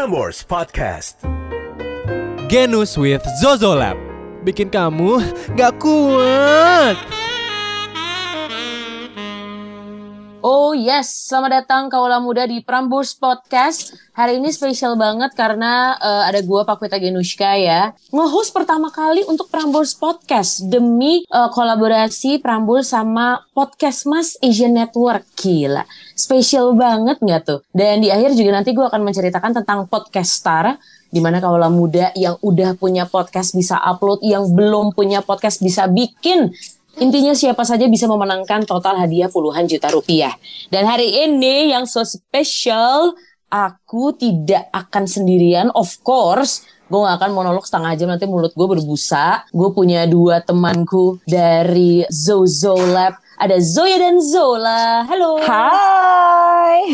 Prambors Podcast. Genus with Zozolab Bikin kamu gak kuat Oh yes, selamat datang kaula muda di Prambors Podcast. Hari ini spesial banget karena uh, ada gua Pakwita Genushka ya. Nge-host pertama kali untuk Prambors Podcast demi uh, kolaborasi Prambors sama Podcast Mas Asian Network. Gila, spesial banget nggak tuh? Dan di akhir juga nanti gua akan menceritakan tentang podcast star di mana kaula muda yang udah punya podcast bisa upload, yang belum punya podcast bisa bikin Intinya siapa saja bisa memenangkan total hadiah puluhan juta rupiah. Dan hari ini yang so special, aku tidak akan sendirian, of course. Gue gak akan monolog setengah jam, nanti mulut gue berbusa. Gue punya dua temanku dari Zozo Lab. Ada Zoya dan Zola. Halo. Hai. Hai.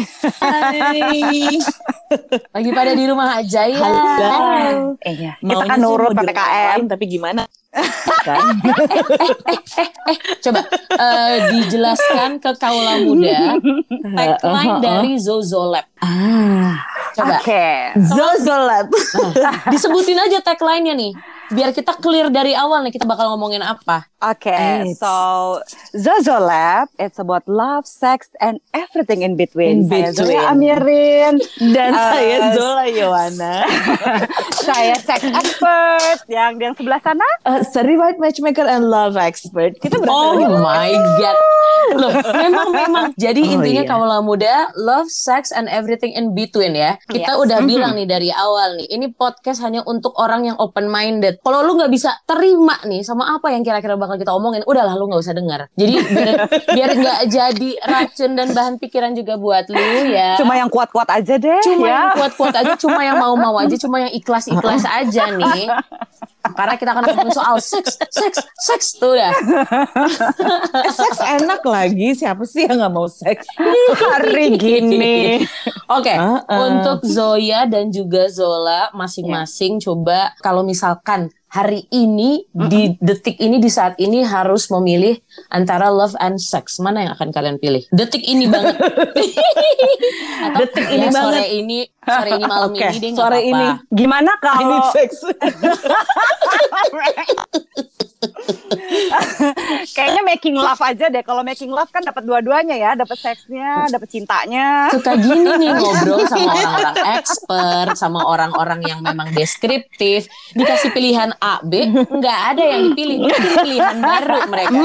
Lagi pada di rumah aja ya. Halo. Eh, ya. Kita kan nurut PPKM. tapi gimana? Kan? Coba uh, dijelaskan ke kaula muda tagline dari Zozo Lab. ah. Coba. Oke. Zozolab. Disebutin aja tagline-nya nih. Biar kita clear dari awal nih kita bakal ngomongin apa. Oke, It's- so Zozolab, it's about love, sex, and everything in between. In Saya between. Zoya Amirin. Dan Uh, saya Zola Yowana. saya sex expert. Yang yang sebelah sana? Uh, certified matchmaker and love expert. Kita Oh lagi my god. Loh, memang memang. Jadi Oh, intinya iya. kaula muda love, sex and everything in between ya. Kita Yes. udah bilang nih dari awal nih, ini podcast hanya untuk orang yang open minded. Kalau lu nggak bisa terima nih sama apa yang kira-kira bakal kita omongin, udahlah lu nggak usah dengar. Jadi biar biar nggak jadi racun dan bahan pikiran juga buat lu ya. Cuma yang kuat-kuat aja deh. cuma ya. yang kuat-kuat aja, cuma yang mau-mau aja, cuma yang ikhlas-ikhlas aja nih. Karena kita akan ngomongin soal seks, seks, seks tuh ya. Eh, seks enak lagi. Siapa sih yang gak mau seks? Hari gini. Oke, Uh-uh. untuk Zoya dan juga Zola masing-masing coba kalau misalkan hari ini di detik ini di saat ini harus memilih antara love and sex mana yang akan kalian pilih detik ini banget Atau Detik ya, ini sore banget. ini sore ini malam Oke, ini deh nggak sore apa-apa. ini. Gimana kalau sex. kayaknya making love aja deh. Kalau making love kan dapat dua-duanya ya, dapat seksnya, dapat cintanya. suka gini nih ngobrol sama orang-orang expert, sama orang-orang yang memang deskriptif, dikasih pilihan A, B, nggak ada yang dipilih, pilihan baru mereka.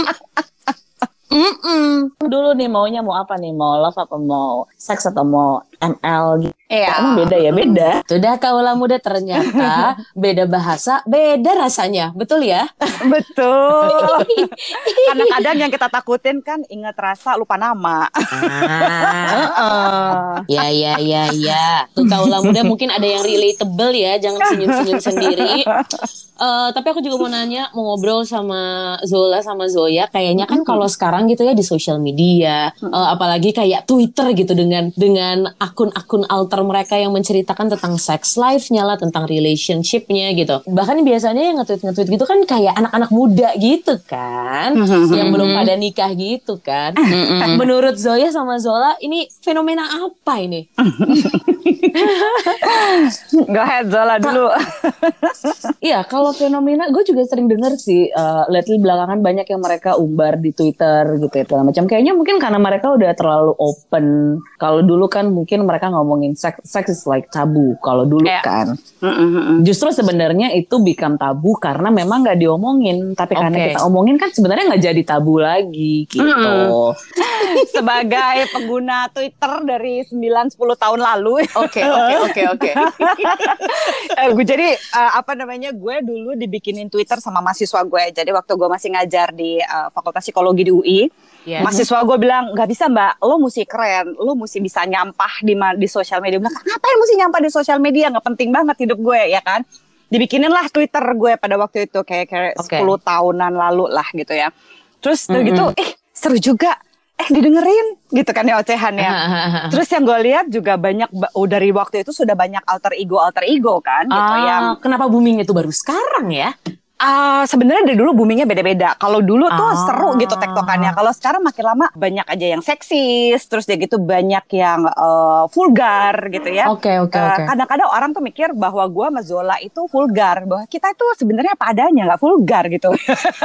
Mm-mm. Dulu nih maunya mau apa nih? Mau love apa mau seks atau mau ML gitu? Iya. Emang beda ya? Beda. Sudah kaula muda ternyata beda bahasa, beda rasanya, betul ya? Betul. Karena kadang yang kita takutin kan ingat rasa lupa nama. Ah, ya ya ya ya. Tuh kaula muda mungkin ada yang relatable ya, jangan senyum-senyum sendiri. Eh, tapi aku juga mau nanya, mau ngobrol sama Zola sama Zoya. Kayaknya kan kalau sekarang gitu ya di sosial media, eh, apalagi kayak Twitter gitu dengan dengan akun-akun alter mereka yang menceritakan tentang sex life-nya lah, tentang relationship-nya gitu. Bahkan biasanya yang nge-tweet nge-tweet gitu kan kayak anak-anak muda gitu kan, yang belum pada nikah gitu kan. Menurut Zoya sama Zola, ini fenomena apa ini? Go ahead Zola dulu. Iya, kalau fenomena gue juga sering denger sih uh, lately belakangan banyak yang mereka umbar di Twitter gitu ya macam. Kayaknya mungkin karena mereka udah terlalu open. Kalau dulu kan mungkin mereka ngomongin seks, sex is like tabu. Kalau dulu Iya. kan. Justru sebenarnya itu become tabu karena memang nggak diomongin. Tapi karena Oke. kita omongin kan sebenarnya nggak jadi tabu lagi gitu. Sebagai pengguna Twitter dari 9-10 tahun lalu. Oke, oke, oke, oke. Eh, gue jadi eh, apa namanya gue dulu dibikinin Twitter sama mahasiswa gue. Jadi waktu gue masih ngajar di eh, Fakultas Psikologi di UI, Ya. mahasiswa gue bilang nggak bisa mbak, lo mesti keren, lo mesti bisa nyampah di di sosial media. Bilang ngapain mesti nyampah di sosial media? Nggak penting banget hidup gue ya kan? Dibikinin lah Twitter gue pada waktu itu kayak kayak Oke. 10 tahunan lalu lah gitu ya. Terus udah gitu, eh seru juga. Eh didengerin gitu kan ya ocehan ya. Terus yang gue lihat juga banyak ba- oh, dari waktu itu sudah banyak alter ego alter ego kan gitu Ah, yang kenapa booming itu baru sekarang ya? Ah, sebenarnya dari dulu boomingnya beda-beda. Kalau dulu tuh Ah. seru gitu tektokannya. Kalau sekarang makin lama banyak aja yang seksis, terus dia gitu banyak yang eh, vulgar gitu ya. Oke oke Eh, oke. Kadang-kadang orang tuh mikir bahwa gua sama Zola itu vulgar, bahwa kita itu sebenarnya apa adanya, nggak vulgar gitu.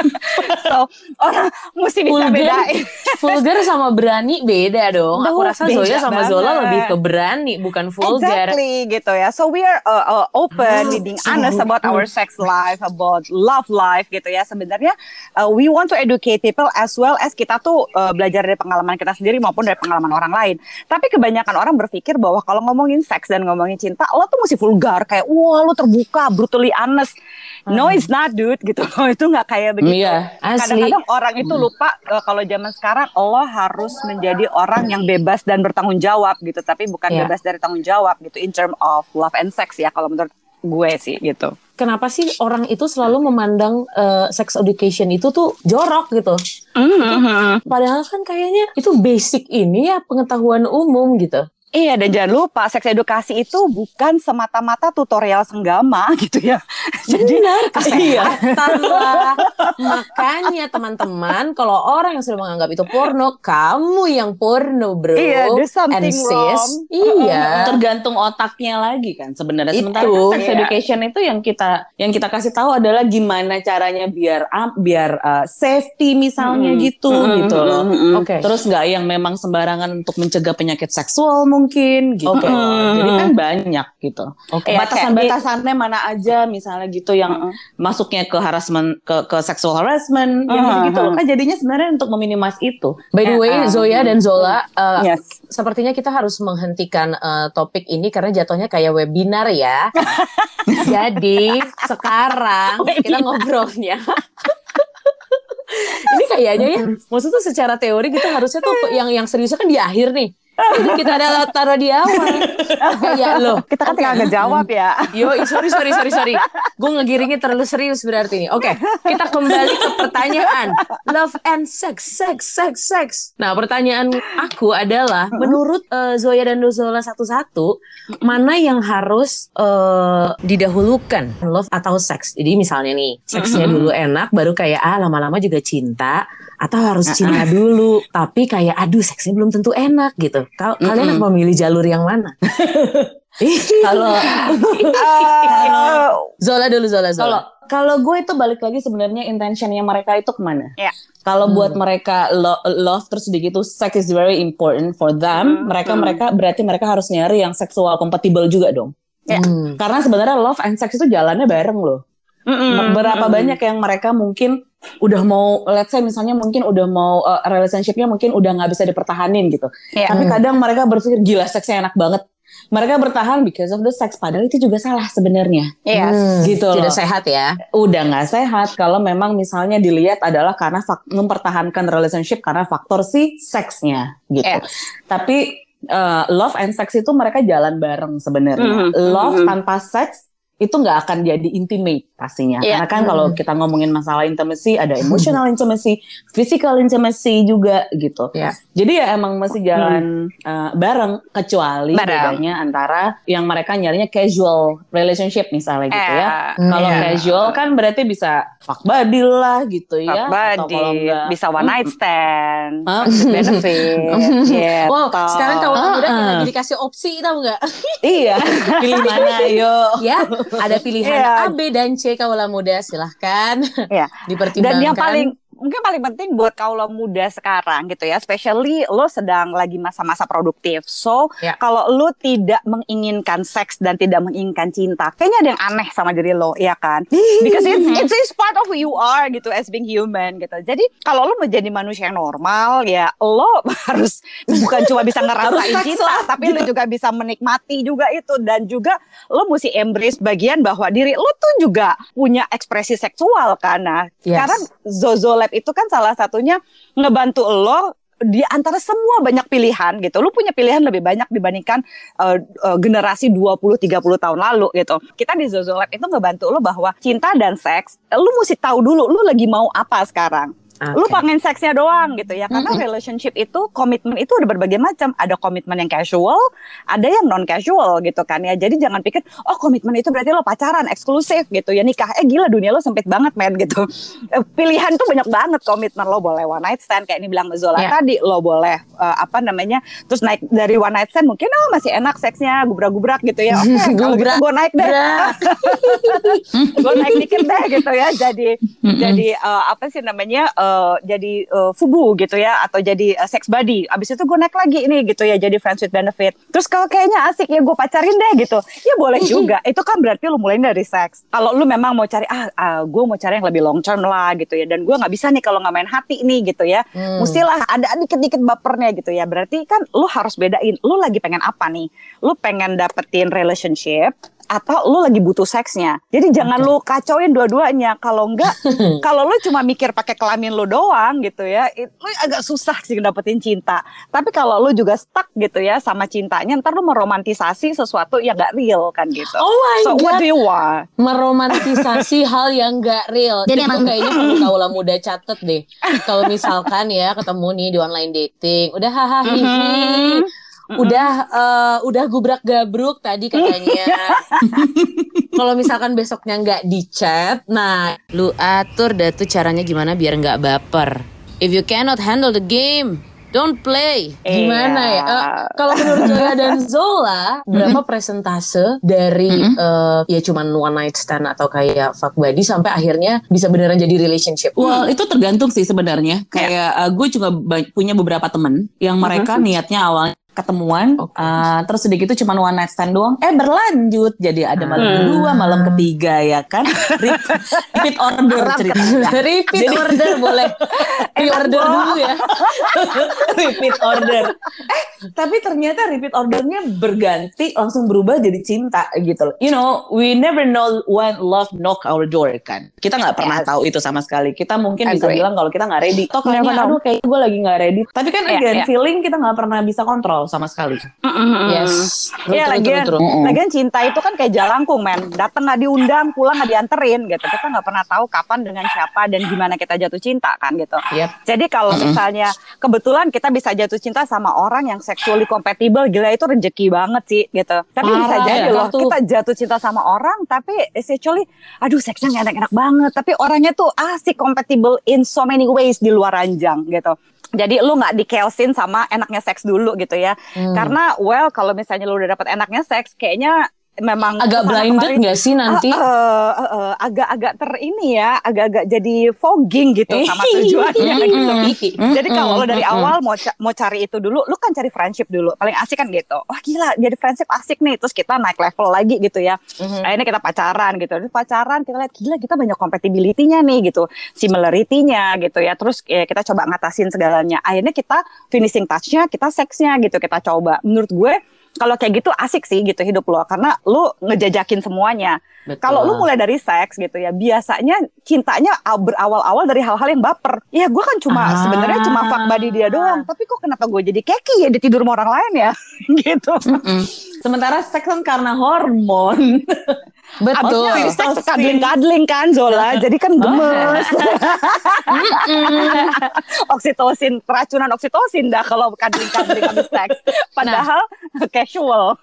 so orang mesti bisa Vulgar, bedain. vulgar sama berani beda dong. Aku Duh, rasa beda Zoya sama Zola banget. lebih ke berani bukan vulgar. Exactly gitu ya. So we are uh, uh, open, we being honest about our sex life, about love life gitu ya. Sebenarnya uh, we want to educate people as well as kita tuh uh, belajar dari pengalaman kita sendiri maupun dari pengalaman orang lain. Tapi kebanyakan orang berpikir bahwa kalau ngomongin seks dan ngomongin cinta, lo tuh mesti vulgar kayak wah lo terbuka, brutally honest. No, it's not, dude. Gitu loh. Itu nggak kayak begitu. Asli. Kadang-kadang orang itu lupa uh, kalau zaman sekarang lo harus menjadi orang yang bebas dan bertanggung jawab gitu, tapi bukan Iya. bebas dari tanggung jawab gitu in term of love and sex ya kalau menurut gue sih gitu. Kenapa sih orang itu selalu memandang eh, sex education itu tuh jorok gitu? Padahal kan kayaknya itu basic ini ya pengetahuan umum gitu. Iya dan jangan lupa seks edukasi itu bukan semata-mata tutorial senggama gitu ya. Jadi Kesehatan lah. Makanya teman-teman, kalau orang yang sudah menganggap itu porno, kamu yang porno bro. Iya, there's something And sis. wrong. Iya. tergantung otaknya lagi kan sebenarnya Itu. sementara kan sex Iya. education itu yang kita yang kita kasih tahu adalah gimana caranya biar biar uh, safety misalnya Mm-mm. gitu Mm-mm, gitu loh mm-mm. Oke. terus nggak yang memang sembarangan untuk mencegah penyakit seksual mungkin gitu Oke. jadi kan banyak gitu Oke. Iya, batasan-batasannya mana aja misalnya gitu yang Mm-mm. masuknya ke harassment ke ke sexual harassment yang Mm-mm. gitu gitu kan jadinya sebenarnya untuk meminimize itu By the way, Zoya dan Zola, eh, Yes. sepertinya kita harus menghentikan eh, topik ini karena jatuhnya kayak webinar ya. Jadi sekarang kita ngobrolnya. ini kayaknya ya, maksudnya secara teori kita harusnya tuh yang yang seriusnya kan di akhir nih. Jadi kita ada taruh di awal. ya loh. Kita kan tinggal ngejawab ya. Yo, sorry, sorry, sorry, sorry. Gue ngegiringnya terlalu serius berarti nih. Oke, kita kembali ke pertanyaan. Love and sex, sex, sex, sex. Nah, pertanyaan aku adalah, menurut eh, Zoya dan Zola satu-satu, mana yang harus eh, didahulukan, love atau seks? Jadi misalnya nih, seksnya dulu enak, baru kayak ah lama-lama juga cinta, atau harus cinta dulu, tapi kayak aduh seksnya belum tentu enak gitu. Kal- Kalian mau memilih jalur yang mana? kalau Eh, Zola dulu, Zola, Zola. Kalau kalau gue itu balik lagi sebenarnya intentionnya mereka itu ke mana? Iya. Kalau buat Hmm. mereka lo- love terus begitu sex is very important for them, Hmm, mereka hmm. mereka berarti mereka harus nyari yang seksual compatible juga dong. Ya. Hmm. Karena sebenarnya love and sex itu jalannya bareng loh. mm-mm. Berapa Mm-mm. banyak yang mereka mungkin udah mau let's say misalnya mungkin udah mau uh, relationshipnya mungkin udah nggak bisa dipertahanin gitu. Iya. Tapi Hmm. kadang mereka berpikir gila seksnya enak banget. Mereka bertahan because of the sex padahal itu juga salah sebenarnya. Yes. Hmm, Gitu Tidak sehat ya. udah nggak sehat kalau memang misalnya dilihat adalah karena fak- mempertahankan relationship karena faktor si seksnya gitu. Yes. Tapi uh, love and sex itu mereka jalan bareng sebenarnya. Mhm, Love mhm. tanpa seks itu nggak akan jadi intimate pastinya. Iya. Karena kan kalau kita ngomongin masalah intimacy ada emotional intimacy, physical intimacy juga gitu. Iya. Jadi ya emang masih jalan uh, bareng kecuali Bareng. bedanya antara yang mereka nyarinya casual relationship misalnya gitu ya. Eh, Kalau Iya. casual kan berarti bisa fuck buddy lah gitu fuck ya. Atau buddy, kalau enggak bisa one night stand, Ah, benefit, gitu. Wow, sekarang kawan Ah, muda ah. lagi dikasih opsi tahu nggak? iya, pilih mana yuk. ya, ada pilihan Iya. A, B dan C kaula muda silahkan Iya. dipertimbangkan. Dan yang paling mungkin paling penting buat kaula muda sekarang gitu ya, especially lo sedang lagi masa-masa produktif. So, Ya. kalau lo tidak menginginkan seks dan tidak menginginkan cinta, kayaknya ada yang aneh sama diri lo, ya kan? Because it's, it's, it's part of who you are gitu as being human gitu. Jadi, kalau lo menjadi manusia yang normal, ya lo harus bukan cuma bisa ngerasain cinta, tapi lo juga bisa menikmati juga itu dan juga lo mesti embrace bagian bahwa diri lo tuh juga punya ekspresi seksual. Nah, Yes. sekarang Zozo Lab itu kan salah satunya ngebantu lo di antara semua banyak pilihan gitu. Lu punya pilihan lebih banyak dibandingkan uh, uh, generasi 20 30 tahun lalu gitu. Kita di Zozo Lab itu ngebantu lo bahwa cinta dan seks lu mesti tahu dulu lu lagi mau apa sekarang. Lu Oke. pengen seksnya doang gitu ya. Karena relationship itu komitmen itu ada berbagai macam. Ada komitmen yang casual, ada yang non casual gitu kan ya. Jadi jangan pikir oh komitmen itu berarti lo pacaran eksklusif gitu ya nikah. Eh gila dunia lo sempit banget men gitu. Eh, Pilihan tuh banyak banget komitmen lo boleh one night stand kayak ini bilang Zola Ya. tadi lo boleh eh, apa namanya terus naik dari one night stand mungkin oh masih enak seksnya gubrak-gubrak gitu ya. Oke kalau gitu Gubrak. gue naik deh. gue naik dikit deh gitu ya jadi jadi eh, apa sih namanya eh, jadi eh, fubu gitu ya atau jadi eh, sex buddy. Abis itu gue naik lagi ini gitu ya jadi friends with benefit. Terus kalau kayaknya asik ya gue pacarin deh gitu. Ya boleh juga. Itu kan berarti lu mulai dari seks. Kalau lu memang mau cari ah, gue mau cari yang lebih long term lah gitu ya. Dan gue nggak bisa nih kalau nggak main hati nih gitu ya. Hmm. mestilah ada dikit-dikit bapernya gitu ya. Berarti kan lu harus bedain lu lagi pengen apa nih? Lu pengen dapetin relationship atau lu lagi butuh seksnya. Jadi jangan lu kacauin dua-duanya. Kalau enggak, kalau lu cuma mikir pakai kelamin lu doang gitu ya, itu agak susah sih dapetin cinta. Tapi kalau lu juga stuck gitu ya sama cintanya, ntar lu meromantisasi sesuatu yang gak real kan gitu. Oh my so what God. do you want? meromantisasi hal yang gak real. Jadi itu emang- kayaknya perlu kaulah muda catet deh. Kalau misalkan ya ketemu nih di online dating, udah hahaha Udah eh, udah gubrak gabruk tadi katanya. Kalau misalkan besoknya nggak di chat, nah lu atur dah tuh caranya gimana biar nggak baper. If you cannot handle the game, don't play. Gimana ya? Iya. Eh, kalau menurut Zola dan Zola, berapa presentase dari eh, ya cuman one night stand atau kayak fuck buddy sampai akhirnya bisa beneran jadi relationship? Well, itu tergantung sih sebenarnya. Kayak gue juga punya beberapa temen yang mereka niatnya awalnya ketemuan, Oke. uh, terus sedikit itu cuma one night stand doang. Eh berlanjut, jadi ada malam kedua, malam ketiga ya kan. Re- Repeat order ceritanya. Repeat order boleh. Pre-order dulu ya. repeat order. Eh, tapi ternyata repeat ordernya berganti langsung berubah jadi cinta gitu loh. You know, we never know when love knock our door kan. Kita nggak pernah Yes. tahu itu sama sekali. Kita mungkin bisa Agree. bilang kalau kita nggak ready. Toh kayaknya aduh kayak gue lagi nggak ready. Tapi kan Iya, again iya. feeling kita nggak pernah bisa kontrol sama sekali. Yes. True, Iya lagian, true, true. lagian cinta itu kan kayak jalangkung men, datang nggak diundang, pulang nggak dianterin gitu. Kita nggak pernah tahu kapan dengan siapa dan gimana kita jatuh cinta kan gitu. Yep. Jadi kalau misalnya kebetulan kita bisa jatuh cinta sama orang yang sexually compatible, gila itu rezeki banget sih gitu. Tapi Parah, bisa jadi ya. loh Tuh. kita jatuh cinta sama orang tapi essentially, aduh seksnya enak-enak banget. Tapi orangnya tuh asik compatible in so many ways di luar ranjang gitu. Jadi lu nggak dikeosin sama enaknya seks dulu gitu ya. Hmm. Karena well kalau misalnya lu udah dapat enaknya seks kayaknya memang Agak blinded nggak sih nanti? Eh, eh, eh, agak-agak ter ini ya, agak-agak jadi fogging gitu sama tujuannya gitu. Jadi kalau lo dari awal mau ca- mau cari itu dulu, lu kan cari friendship dulu. Paling asik kan gitu. Wah gila, jadi friendship asik nih. Terus kita naik level lagi gitu ya. Akhirnya kita pacaran gitu. Terus pacaran kita lihat gila kita banyak compatibility-nya nih gitu. Similarity-nya gitu ya. Terus ya, kita coba ngatasin segalanya. Akhirnya kita finishing touch-nya, kita seksnya gitu kita coba. Menurut gue kalau kayak gitu asik sih gitu hidup lo karena lu ngejajakin semuanya. Kalau lu mulai dari seks gitu ya, biasanya cintanya berawal-awal dari hal-hal yang baper. Ya gue kan cuma Ah. sebenarnya cuma fuck buddy dia doang, tapi kok kenapa gue jadi keki ya di tidur sama orang lain ya? gitu. Sementara seks kan karena hormon. Betul. Maksudnya seks kadling-kadling kan Zola, jadi kan gemes. oksitosin, keracunan oksitosin dah kalau kadling-kadling habis seks. Padahal casual.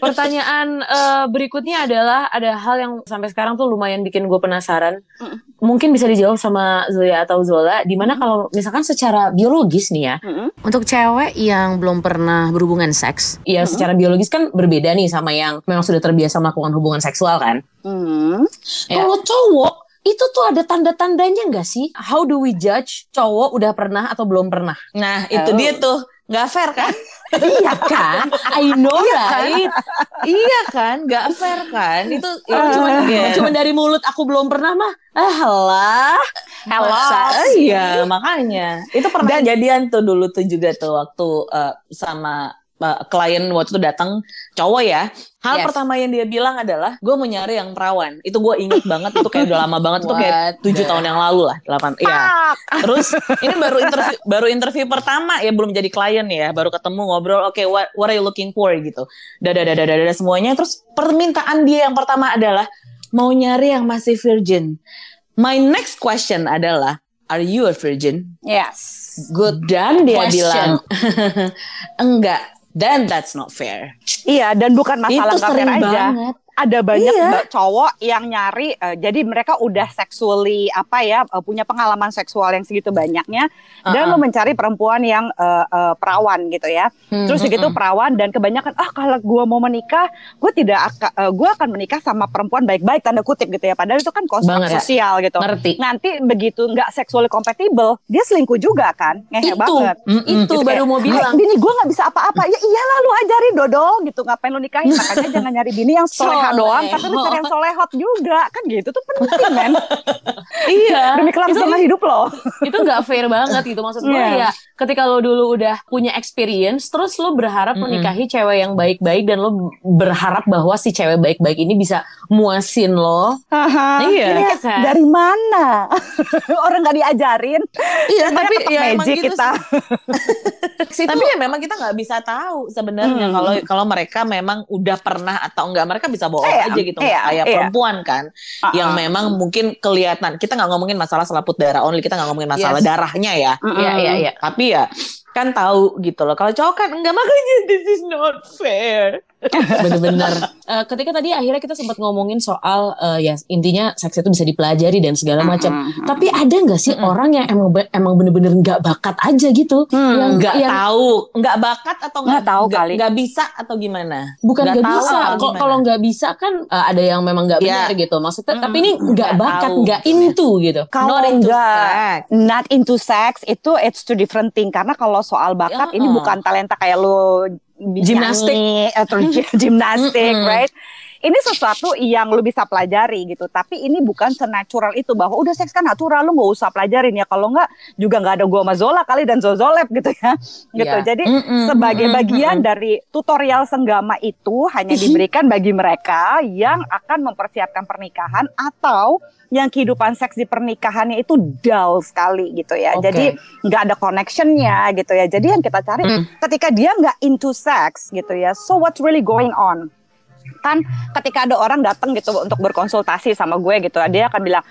Pertanyaan eh, berikutnya adalah ada hal yang sampai sekarang tuh lumayan bikin gue penasaran. Mungkin bisa dijawab sama Zoya atau Zola. Di mana kalau misalkan secara biologis nih ya, untuk cewek yang belum pernah berhubungan seks, ya secara biologis kan berbeda nih sama yang memang sudah terbiasa melakukan hubungan seksual kan. Hmm. Ya. Kalau cowok itu tuh ada tanda-tandanya nggak sih? How do we judge cowok udah pernah atau belum pernah? Nah itu Oh. dia tuh nggak fair kan? iya kan? I know right? iya kan, nggak fair kan? Itu ya, cuma, iya. cuma dari mulut aku belum pernah mah. Ah lah. Hello. Iya, makanya. Itu pernah jadian tuh dulu tuh juga tuh waktu eh, sama klien waktu itu datang cowok ya. Hal Yes. pertama yang dia bilang adalah, gue mau nyari yang perawan. Itu gue inget banget, itu kayak udah lama banget, itu kayak tujuh tahun yang lalu lah, delapan. Iya. Terus ini baru interview, baru interview pertama ya belum jadi klien ya, baru ketemu ngobrol. Oke, what, what are you looking for gitu. Dada dada dada semuanya. Terus permintaan dia yang pertama adalah mau nyari yang masih virgin. My next question adalah are you a virgin? Yes. Good. Dan dia Question. bilang, enggak. Then that's not fair. Iya, dan bukan masalah Itu nggak fair aja. banget. Ada banyak Iya. cowok yang nyari, eh, jadi mereka udah sexually apa ya, eh, punya pengalaman seksual yang segitu banyaknya, dan Uh-uh. lo mencari perempuan yang eh, eh, perawan gitu ya. Hmm, Terus hmm, gitu hmm. perawan dan kebanyakan ah kalau gue mau menikah, gue tidak akan, eh, gue akan menikah sama perempuan baik-baik tanda kutip gitu ya. Padahal itu kan konstruk Banget, ya. sosial gitu. Ngerti. Nanti begitu nggak sexually compatible, dia selingkuh juga kan, ngehe Itu, banget. Mm-mm. itu Gitu baru kayak, mau bilang. "Hai, bini gue nggak bisa apa-apa. Ya iyalah lu ajarin dodol gitu. Ngapain lu nikahin? Makanya jangan nyari bini yang soleha doang, tapi lu cari yang solehot juga. Kan gitu tuh penting men. Iya. Demi kelangsungan hidup lo. itu nggak fair banget gitu maksud gue Iya. ya ketika lo dulu udah punya experience terus lo berharap menikahi cewek yang baik-baik dan lo berharap bahwa si cewek baik-baik ini bisa muasin lo. Iya. Ini Iya kan? Dari mana? Orang nggak diajarin. Iya, tapi ya emang gitu kita. Situ- Tapi ya memang kita nggak bisa tahu sebenarnya Hmm. kalau kalau mereka memang udah pernah atau enggak mereka bisa bohong Iya, aja gitu iya, kayak iya. perempuan kan Ah, yang ah. memang mungkin kelihatan kita nggak ngomongin masalah selaput darah only kita nggak ngomongin masalah Yes. darahnya ya Mm-mm. Iya iya iya. tapi ya kan tahu gitu loh kalau cowok kan enggak makanya this is not fair Bener-bener. Eh, ketika tadi akhirnya kita sempat ngomongin soal eh, ya intinya seks itu bisa dipelajari dan segala macam. Mm-mm. Tapi ada nggak sih Mm-mm. orang yang emang emang bener-bener nggak bakat aja gitu? Hmm. Yang nggak yang tahu nggak bakat atau nggak Nggak tahu nggak- kali. nggak bisa atau gimana bukan Nggak nggak bisa. Kalau nggak bisa kan eh, ada yang memang nggak Iya. benar gitu. Maksudnya Mm-mm. tapi ini nggak Nggak bakat, nggak into gitu. Kalau Not into enggak sex. not into sex itu it's two different thing karena kalau soal bakat Ya, ini uh. bukan talenta kayak lo Gimnastik. atau gimnastik right ini sesuatu yang lu bisa pelajari gitu tapi ini bukan senatural itu bahwa udah seks kan natural lu nggak usah pelajarin ya kalau nggak juga nggak ada gua sama Zola kali dan Zozolep gitu ya gitu Iya. jadi Mm-mm, sebagai bagian dari tutorial senggama itu hanya diberikan bagi mereka yang akan mempersiapkan pernikahan atau yang kehidupan seks di pernikahannya itu dull sekali gitu ya. Oke. Jadi nggak ada connectionnya gitu ya. Jadi yang kita cari Mm. ketika dia nggak into sex gitu ya. So what's really going on? Kan ketika ada orang datang gitu untuk berkonsultasi sama gue gitu, dia akan bilang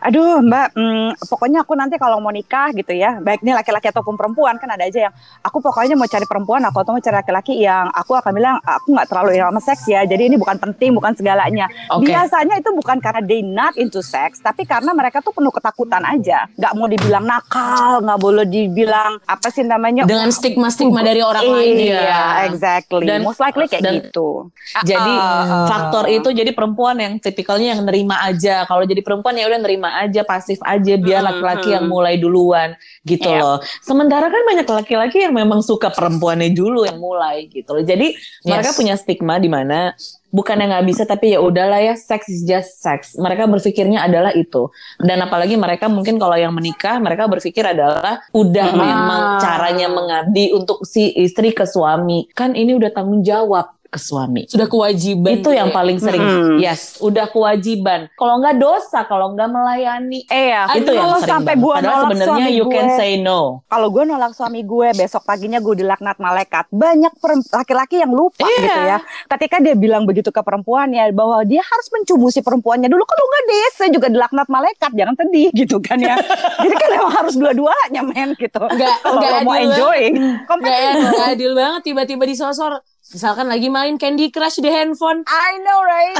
aduh mbak hmm, pokoknya aku nanti kalau mau nikah gitu ya baik ini laki-laki ataupun perempuan kan ada aja yang aku pokoknya mau cari perempuan aku atau mau cari laki-laki yang aku akan bilang aku nggak terlalu sama seks ya jadi ini bukan penting bukan segalanya Oke. biasanya itu bukan karena they not into sex tapi karena mereka tuh penuh ketakutan aja nggak mau dibilang nakal nggak boleh dibilang apa sih namanya Dengan stigma-stigma dari orang lain iya ya. exactly Dan- most likely kayak dan- gitu Jadi Ah. faktor itu jadi perempuan yang tipikalnya yang nerima aja. Kalau jadi perempuan ya udah nerima aja, pasif aja biar Hmm, laki-laki hmm. yang mulai duluan gitu Iya. loh. Sementara kan banyak laki-laki yang memang suka perempuannya dulu yang mulai gitu loh. Jadi mereka Yes. punya stigma di mana bukannya nggak bisa tapi ya udahlah ya sex is just sex. Mereka berpikirnya adalah itu. Dan apalagi mereka mungkin kalau yang menikah mereka berpikir adalah udah Hmm. memang caranya mengabdi untuk si istri ke suami. Kan ini udah tanggung jawab ke suami. Sudah kewajiban. Itu gitu yang ya. paling sering. Mm. Yes, udah kewajiban. Kalau nggak dosa, kalau nggak melayani. Eh ya, itu yang kalau sering sampai banget. gue Padahal nolak sebenarnya suami you gue, can say no. kalau gue nolak suami gue, besok paginya gue dilaknat malaikat. Banyak laki-laki yang lupa Iya. gitu ya. Ketika dia bilang begitu ke perempuannya bahwa dia harus mencubu si perempuannya dulu. Kalau nggak deh, saya juga dilaknat malaikat. Jangan sedih gitu kan ya. Jadi kan emang harus dua-duanya men gitu. Nggak- Kalau mau adil enjoying, Nggak ya, nggak adil banget tiba-tiba disosor. Misalkan lagi main Candy Crush di handphone. I know right.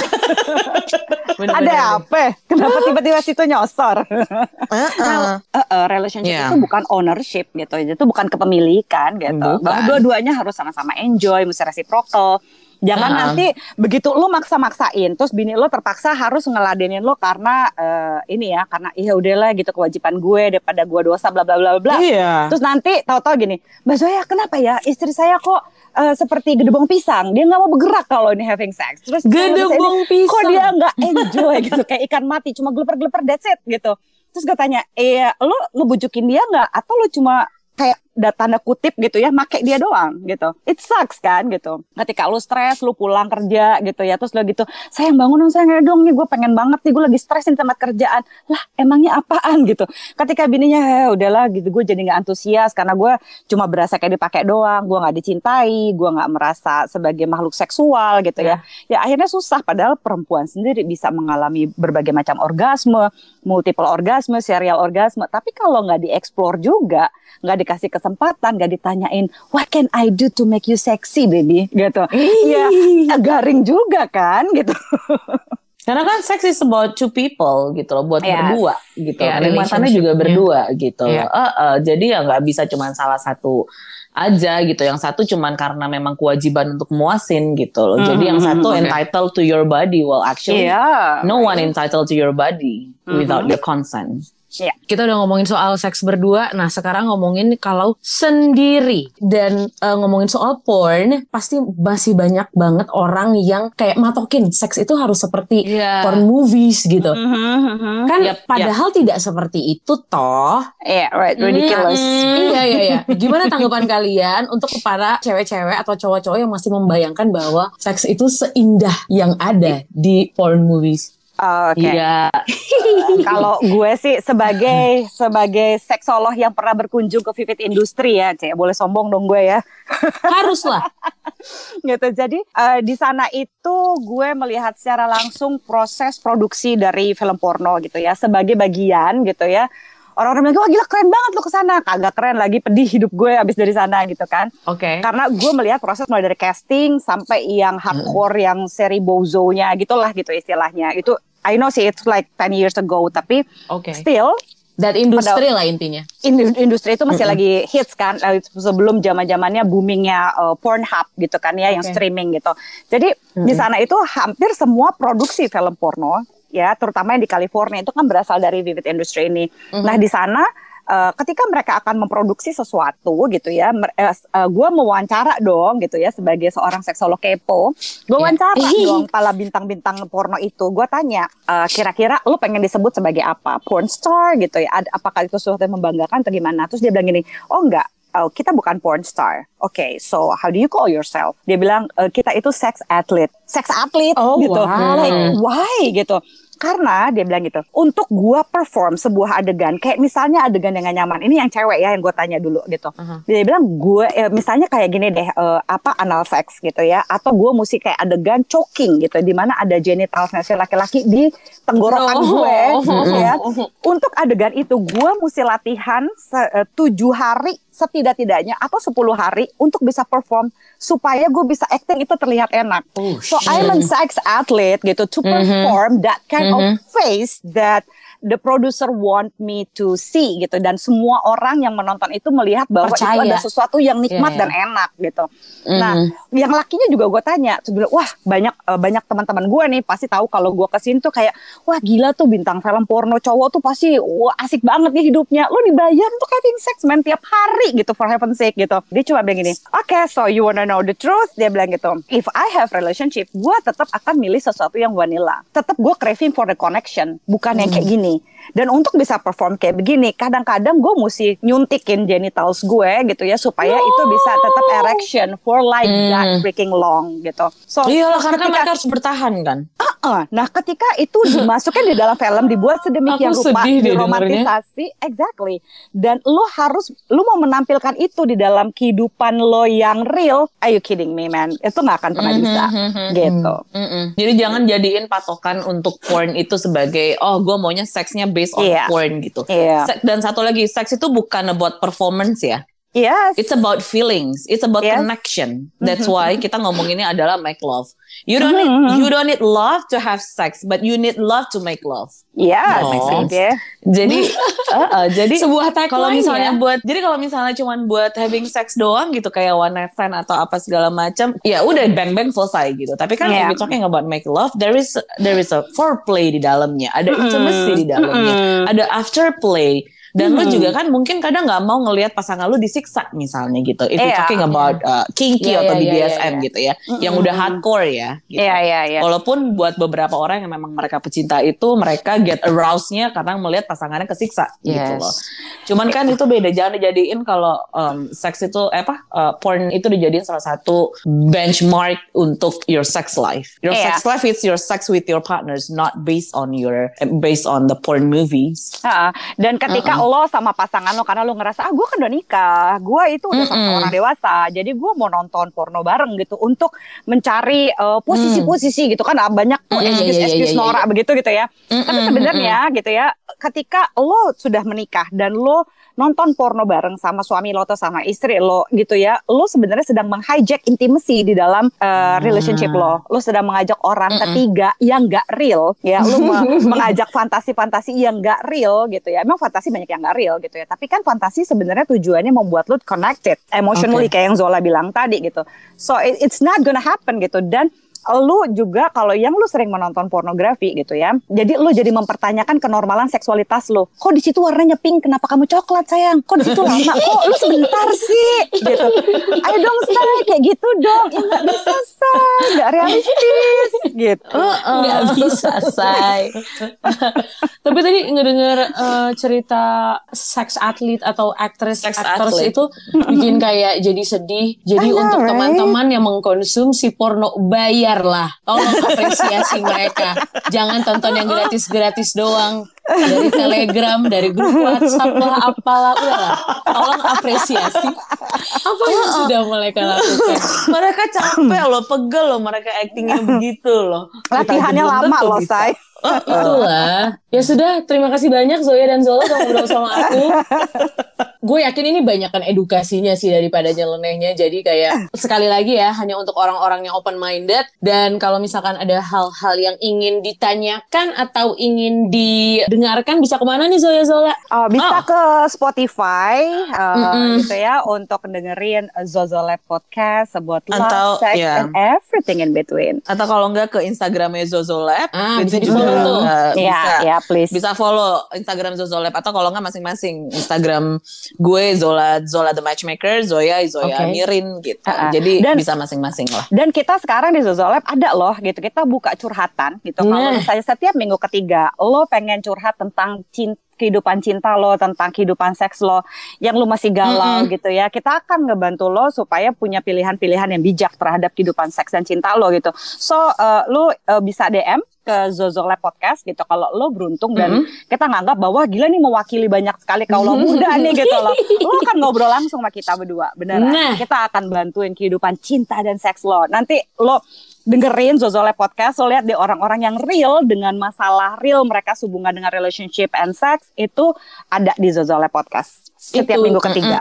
Bener-bener. Ada apa? Kenapa tiba-tiba situ nyosor? Uh-uh. Eh, eh, relationship Iya. itu bukan ownership gitu, itu bukan kepemilikan gitu. Bukan. Bahwa dua-duanya harus sama-sama enjoy, mesti reciprocal. Jangan Uh-uh. nanti begitu lu maksa-maksain, terus bini lo terpaksa harus ngeladenin lo karena eh, ini ya, karena iya udahlah gitu kewajiban gue daripada gue dosa bla bla bla bla. Iya. Terus nanti tahu-tahu gini, Mbak Zoya kenapa ya istri saya kok eh, seperti gedebong pisang, dia nggak mau bergerak kalau ini having sex. Terus Gedebong kok pisang. dia nggak enjoy gitu kayak ikan mati cuma geleper-geleper that's it gitu terus gue tanya eh lo ngebujukin dia nggak atau lo cuma kayak da- tanda kutip gitu ya make dia doang gitu. It sucks kan gitu. Ketika lu stres lu pulang kerja gitu ya terus lu gitu sayang bangun dong sayang dong nih gue pengen banget nih gue lagi stres nih tempat kerjaan. Lah emangnya apaan gitu? Ketika bininya "Eh, udahlah gitu gue jadi nggak antusias karena gue cuma berasa kayak dipakai doang gue nggak dicintai gue nggak merasa sebagai makhluk seksual gitu ya. Ya akhirnya susah padahal perempuan sendiri bisa mengalami berbagai macam orgasme multiple orgasme serial orgasme. Tapi kalau nggak dieksplor juga nggak dikasih kesempatan nggak ditanyain what can I do to make you sexy baby gitu ya garing juga kan gitu Karena kan sex is about two people gitu loh, buat Yes. berdua gitu. Yeah, Nikmatannya relationship, juga yeah. berdua gitu Yeah. Eh, eh, jadi ya nggak bisa cuma salah satu aja gitu. Yang satu cuman karena memang kewajiban untuk muasin gitu loh. Jadi yang satu Mhm, oke. entitled to your body, well actually Iya. no one entitled to your body without Mm-hmm. your consent. Kita udah ngomongin soal seks berdua, nah sekarang ngomongin kalau sendiri dan eh, ngomongin soal porn, pasti masih banyak banget orang yang kayak matokin seks itu harus seperti Iya. porn movies gitu. Mhm, Kan Yap, padahal tidak seperti itu toh. Iya, right, ridiculous. Iya iya iya. Gimana tanggapan kalian untuk para cewek-cewek atau cowok-cowok yang masih membayangkan bahwa seks itu seindah yang ada di porn movies? Oke. Iya. Kalau gue sih sebagai sebagai seksolog yang pernah berkunjung ke Vivid Industri ya, Cek, boleh sombong dong gue ya. Haruslah. gitu. Jadi eh, di sana itu gue melihat secara langsung proses produksi dari film porno gitu ya, sebagai bagian gitu ya. Orang-orang bilang, wah gila keren banget lo ke sana. Kagak keren lagi, pedih hidup gue abis dari sana gitu kan. Oke. Karena gue melihat proses mulai dari casting sampai yang hardcore yang seri bozo-nya gitulah gitu istilahnya. Itu I know sih it's like 10 years ago tapi Oke. still Dan industri lah intinya. indu- industri itu masih lagi hits kan eh, sebelum zaman zamannya boomingnya eh, Pornhub gitu kan ya yang Oke. streaming gitu jadi di sana itu hampir semua produksi film porno ya terutama yang di California itu kan berasal dari Vivid Industry ini nah di sana eh, ketika mereka akan memproduksi sesuatu gitu ya mer- eh, eh, gue mewawancara dong gitu ya sebagai seorang seksolog kepo gue wawancara dong pala bintang-bintang porno itu gue tanya eh, kira-kira lu pengen disebut sebagai apa porn star gitu ya Ad- apakah itu sesuatu yang membanggakan atau gimana terus dia bilang gini oh enggak Oh, kita bukan porn star. Oke, so how do you call yourself? Dia bilang "Eh, kita itu sex athlete. Sex athlete Oh, gitu. wow. Like why gitu. Karena dia bilang gitu, untuk gua perform sebuah adegan, kayak misalnya adegan yang gak nyaman, ini yang cewek ya yang gue tanya dulu gitu. Dia bilang gue, eh, misalnya kayak gini deh, eh, apa anal sex gitu ya, atau gue mesti kayak adegan choking gitu, di mana ada genitalnya si laki-laki di tenggorokan No. gue, ya. Untuk adegan itu gue mesti latihan eh, tujuh hari setidak-tidaknya atau 10 hari untuk bisa perform supaya gue bisa acting itu terlihat enak. so I'm a sex athlete gitu to perform that kind of face that the producer want me to see gitu dan semua orang yang menonton itu melihat bahwa Percaya. itu ada sesuatu yang nikmat iya. dan enak gitu. Nah, yang lakinya juga gue tanya, terus bilang, wah banyak eh, banyak teman-teman gue nih pasti tahu kalau gue ke sini tuh kayak wah gila tuh bintang film porno cowok tuh pasti wah asik banget nih hidupnya. Lo dibayar untuk having sex man tiap hari gitu for heaven's sake gitu. Dia cuma bilang gini, oke so you wanna know the truth? Dia bilang gitu, if I have relationship, gue tetap akan milih sesuatu yang vanilla. Tetap gue craving for the connection, bukan yang kayak gini. Dan untuk bisa perform kayak begini, kadang-kadang gue mesti nyuntikin genitals gue gitu ya supaya itu bisa tetap erection for like that freaking long gitu. So Iya lah, karena kan ketika- mereka harus bertahan kan. Heeh. Nah, ketika itu dimasukkan di dalam film dibuat sedemikian Aku rupa, diromantisasi, exactly. Dan lo harus, lo mau menampilkan itu di dalam kehidupan lo yang real. Are you kidding me, man? Itu nggak akan pernah bisa, gitu. Mm-mm. Jadi jangan jadiin patokan untuk porn itu sebagai oh gue maunya seksnya based on Iya. porn gitu. Iya. Se- Dan satu lagi seks itu bukan about performance ya. Yes. It's about feelings. It's about Yes. connection. That's why kita ngomonginnya adalah make love. You don't Mm-hmm. need you don't need love to have sex, but you need love to make love. Yes. Makes sense. Yeah. Jadi, uh, uh, jadi Sebuah tagline kalau misalnya ya. buat, jadi kalau misalnya cuman buat having sex doang gitu kayak one night stand atau apa segala macam, ya udah bang bang selesai gitu. Tapi kan Yeah. if you're talking about make love, there is there is a foreplay di dalamnya, ada intimacy di dalamnya, ada afterplay. Dan lu Hmm. juga kan mungkin kadang nggak mau ngelihat pasangan lu disiksa misalnya gitu. If you're Iya. talking about uh, kinky Iya, atau iya, iya, BDSM iya. gitu ya, yang udah hardcore ya. Gitu. Iya iya iya. Walaupun buat beberapa orang yang memang mereka pecinta itu mereka get aroused-nya karena melihat pasangannya kesiksa gitu Yes. loh. Cuman kan itu beda jangan dijadiin kalau um, seks itu eh, apa uh, porn itu dijadiin salah satu benchmark untuk your sex life. Your Iya. sex life is your sex with your partners not based on your eh, based on the porn movies. Ha, dan ketika lo sama pasangan lo karena lo ngerasa ah gue kan udah nikah, gue itu udah sama Mm-mm. orang dewasa, jadi gue mau nonton porno bareng gitu untuk mencari eh, posisi-posisi gitu kan. Ah, banyak tuh Mm, iya, iya, excuse-excuse iya, iya, norak begitu gitu ya. Tapi sebenarnya gitu ya, ketika lo sudah menikah dan lo nonton porno bareng sama suami lo atau sama istri lo gitu ya, lo sebenarnya sedang meng-hijack intimacy di dalam uh, relationship lo. Lo sedang mengajak orang ketiga yang gak real ya, lo me- mengajak fantasi-fantasi yang gak real gitu ya. Emang fantasi banyak yang gak real gitu ya, tapi kan fantasi sebenarnya tujuannya membuat lo connected emotionally kayak yang Zola bilang tadi gitu. So it- it's not gonna happen gitu dan lu juga kalau yang lu sering menonton pornografi gitu ya. Jadi lu jadi mempertanyakan kenormalan seksualitas lu. Kok di situ warnanya pink? Kenapa kamu coklat sayang? Kok di situ lama? Kok lu sebentar sih? Gitu. Ayo dong say kayak gitu dong. Ya nggak bisa say, nggak realistis gitu. nggak bisa say tapi tadi ngedenger eh, cerita seks atlet atau aktris Seks actors itu bikin kayak jadi sedih jadi know, untuk right? teman-teman yang mengkonsumsi porno bayarlah tolong apresiasi mereka. Jangan tonton yang gratis-gratis doang. Dari telegram dari grup WhatsApp lah apalah. Udahlah tolong apresiasi. Apa yang sudah mereka lakukan? Mereka capek loh, pegel loh mereka actingnya begitu loh. Latihannya lama loh say. Itulah. Ya sudah, terima kasih banyak Zoya dan Zola udah ngobrol sama aku. Gue yakin ini banyakkan edukasinya sih daripada nyelenehnya. Jadi kayak sekali lagi ya, hanya untuk orang-orang yang open minded dan kalau misalkan ada hal-hal yang ingin ditanyakan atau ingin didengarkan bisa ke mana nih Zoya Zola? Oh, bisa Oh. ke Spotify uh, Mm-mm. gitu ya untuk dengerin Zozo Lab Podcast about love, Atau, sex, ya. and everything in between. Atau kalau enggak ke Instagramnya Zozo Lab, Ah, itu bisa juga, uh, Iya, bisa ya please. bisa follow Instagram Zozo Lab atau kalau nggak masing-masing Instagram gue Zola Zola the Matchmaker, Zoya Zoya Oke. Mirin gitu. Uh-uh. Jadi Dan- bisa masing-masing lah. Dan kita sekarang di Zozo Lab ada loh gitu. Kita buka curhatan gitu. Kalau Nah. misalnya setiap minggu ketiga lo pengen curhat tentang cinta kehidupan cinta lo, tentang kehidupan seks lo yang lo masih galau gitu ya. Kita akan ngebantu lo supaya punya pilihan-pilihan yang bijak terhadap kehidupan seks dan cinta lo gitu. So, uh, lo uh, bisa DM ke Zozo Lab Podcast gitu kalau lo beruntung dan kita nganggap bahwa gila nih mewakili banyak sekali kaulah muda nih gitu loh. Lo akan ngobrol langsung sama kita berdua, beneran. Nah. Kita akan bantuin kehidupan cinta dan seks lo. Nanti lo dengerin Zozole Podcast, lo lihat deh orang-orang yang real dengan masalah real mereka hubungan dengan relationship and sex itu ada di Zozole Podcast setiap Itu, minggu ketiga.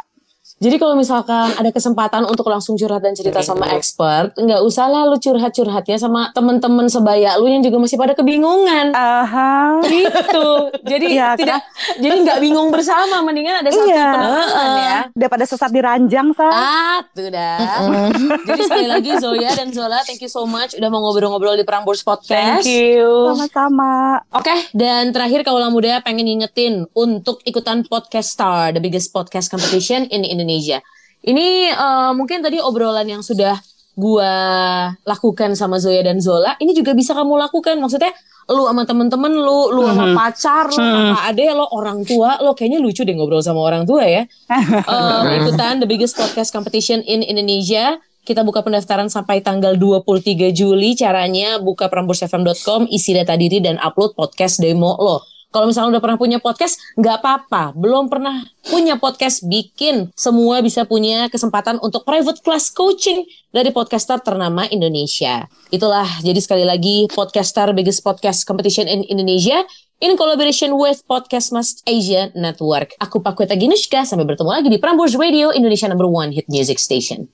Jadi kalau misalkan ada kesempatan untuk langsung curhat dan cerita sama expert, nggak usah lah lu curhat-curhatnya sama temen-temen sebaya lu yang juga masih pada kebingungan. Aha. gitu. Jadi Iya, tidak jadi nggak bingung bersama, mendingan ada satu Iya. penerangan ya. Daripada sesat di ranjang, Sa. Ah, tuh dah. Jadi sekali lagi Zoya dan Zola, thank you so much udah mau ngobrol-ngobrol di Prambors Podcast. you. Sama-sama. Oke, dan terakhir Kaulah Muda pengen ngingetin untuk ikutan Podcast Star, the biggest podcast competition in Indonesia. Ini eh, mungkin tadi obrolan yang sudah gua lakukan sama Zoya dan Zola, ini juga bisa kamu lakukan. Maksudnya lu sama temen-temen lu, lu sama pacar, lu sama ade, lo orang tua, lo kayaknya lucu deh ngobrol sama orang tua ya. Eh, ikutan the biggest podcast competition in Indonesia. Kita buka pendaftaran sampai tanggal 23 Juli. Caranya buka prambors.fm.com, isi data diri dan upload podcast demo lo. Kalau misalnya udah pernah punya podcast, nggak apa-apa. Belum pernah punya podcast, bikin. Semua bisa punya kesempatan untuk private class coaching dari podcaster ternama Indonesia. Itulah, jadi sekali lagi, podcaster biggest podcast competition in Indonesia in collaboration with Podcast Mas Asia Network. Aku Pakweta Ginushka, sampai bertemu lagi di Prambors Radio, Indonesia number one hit music station.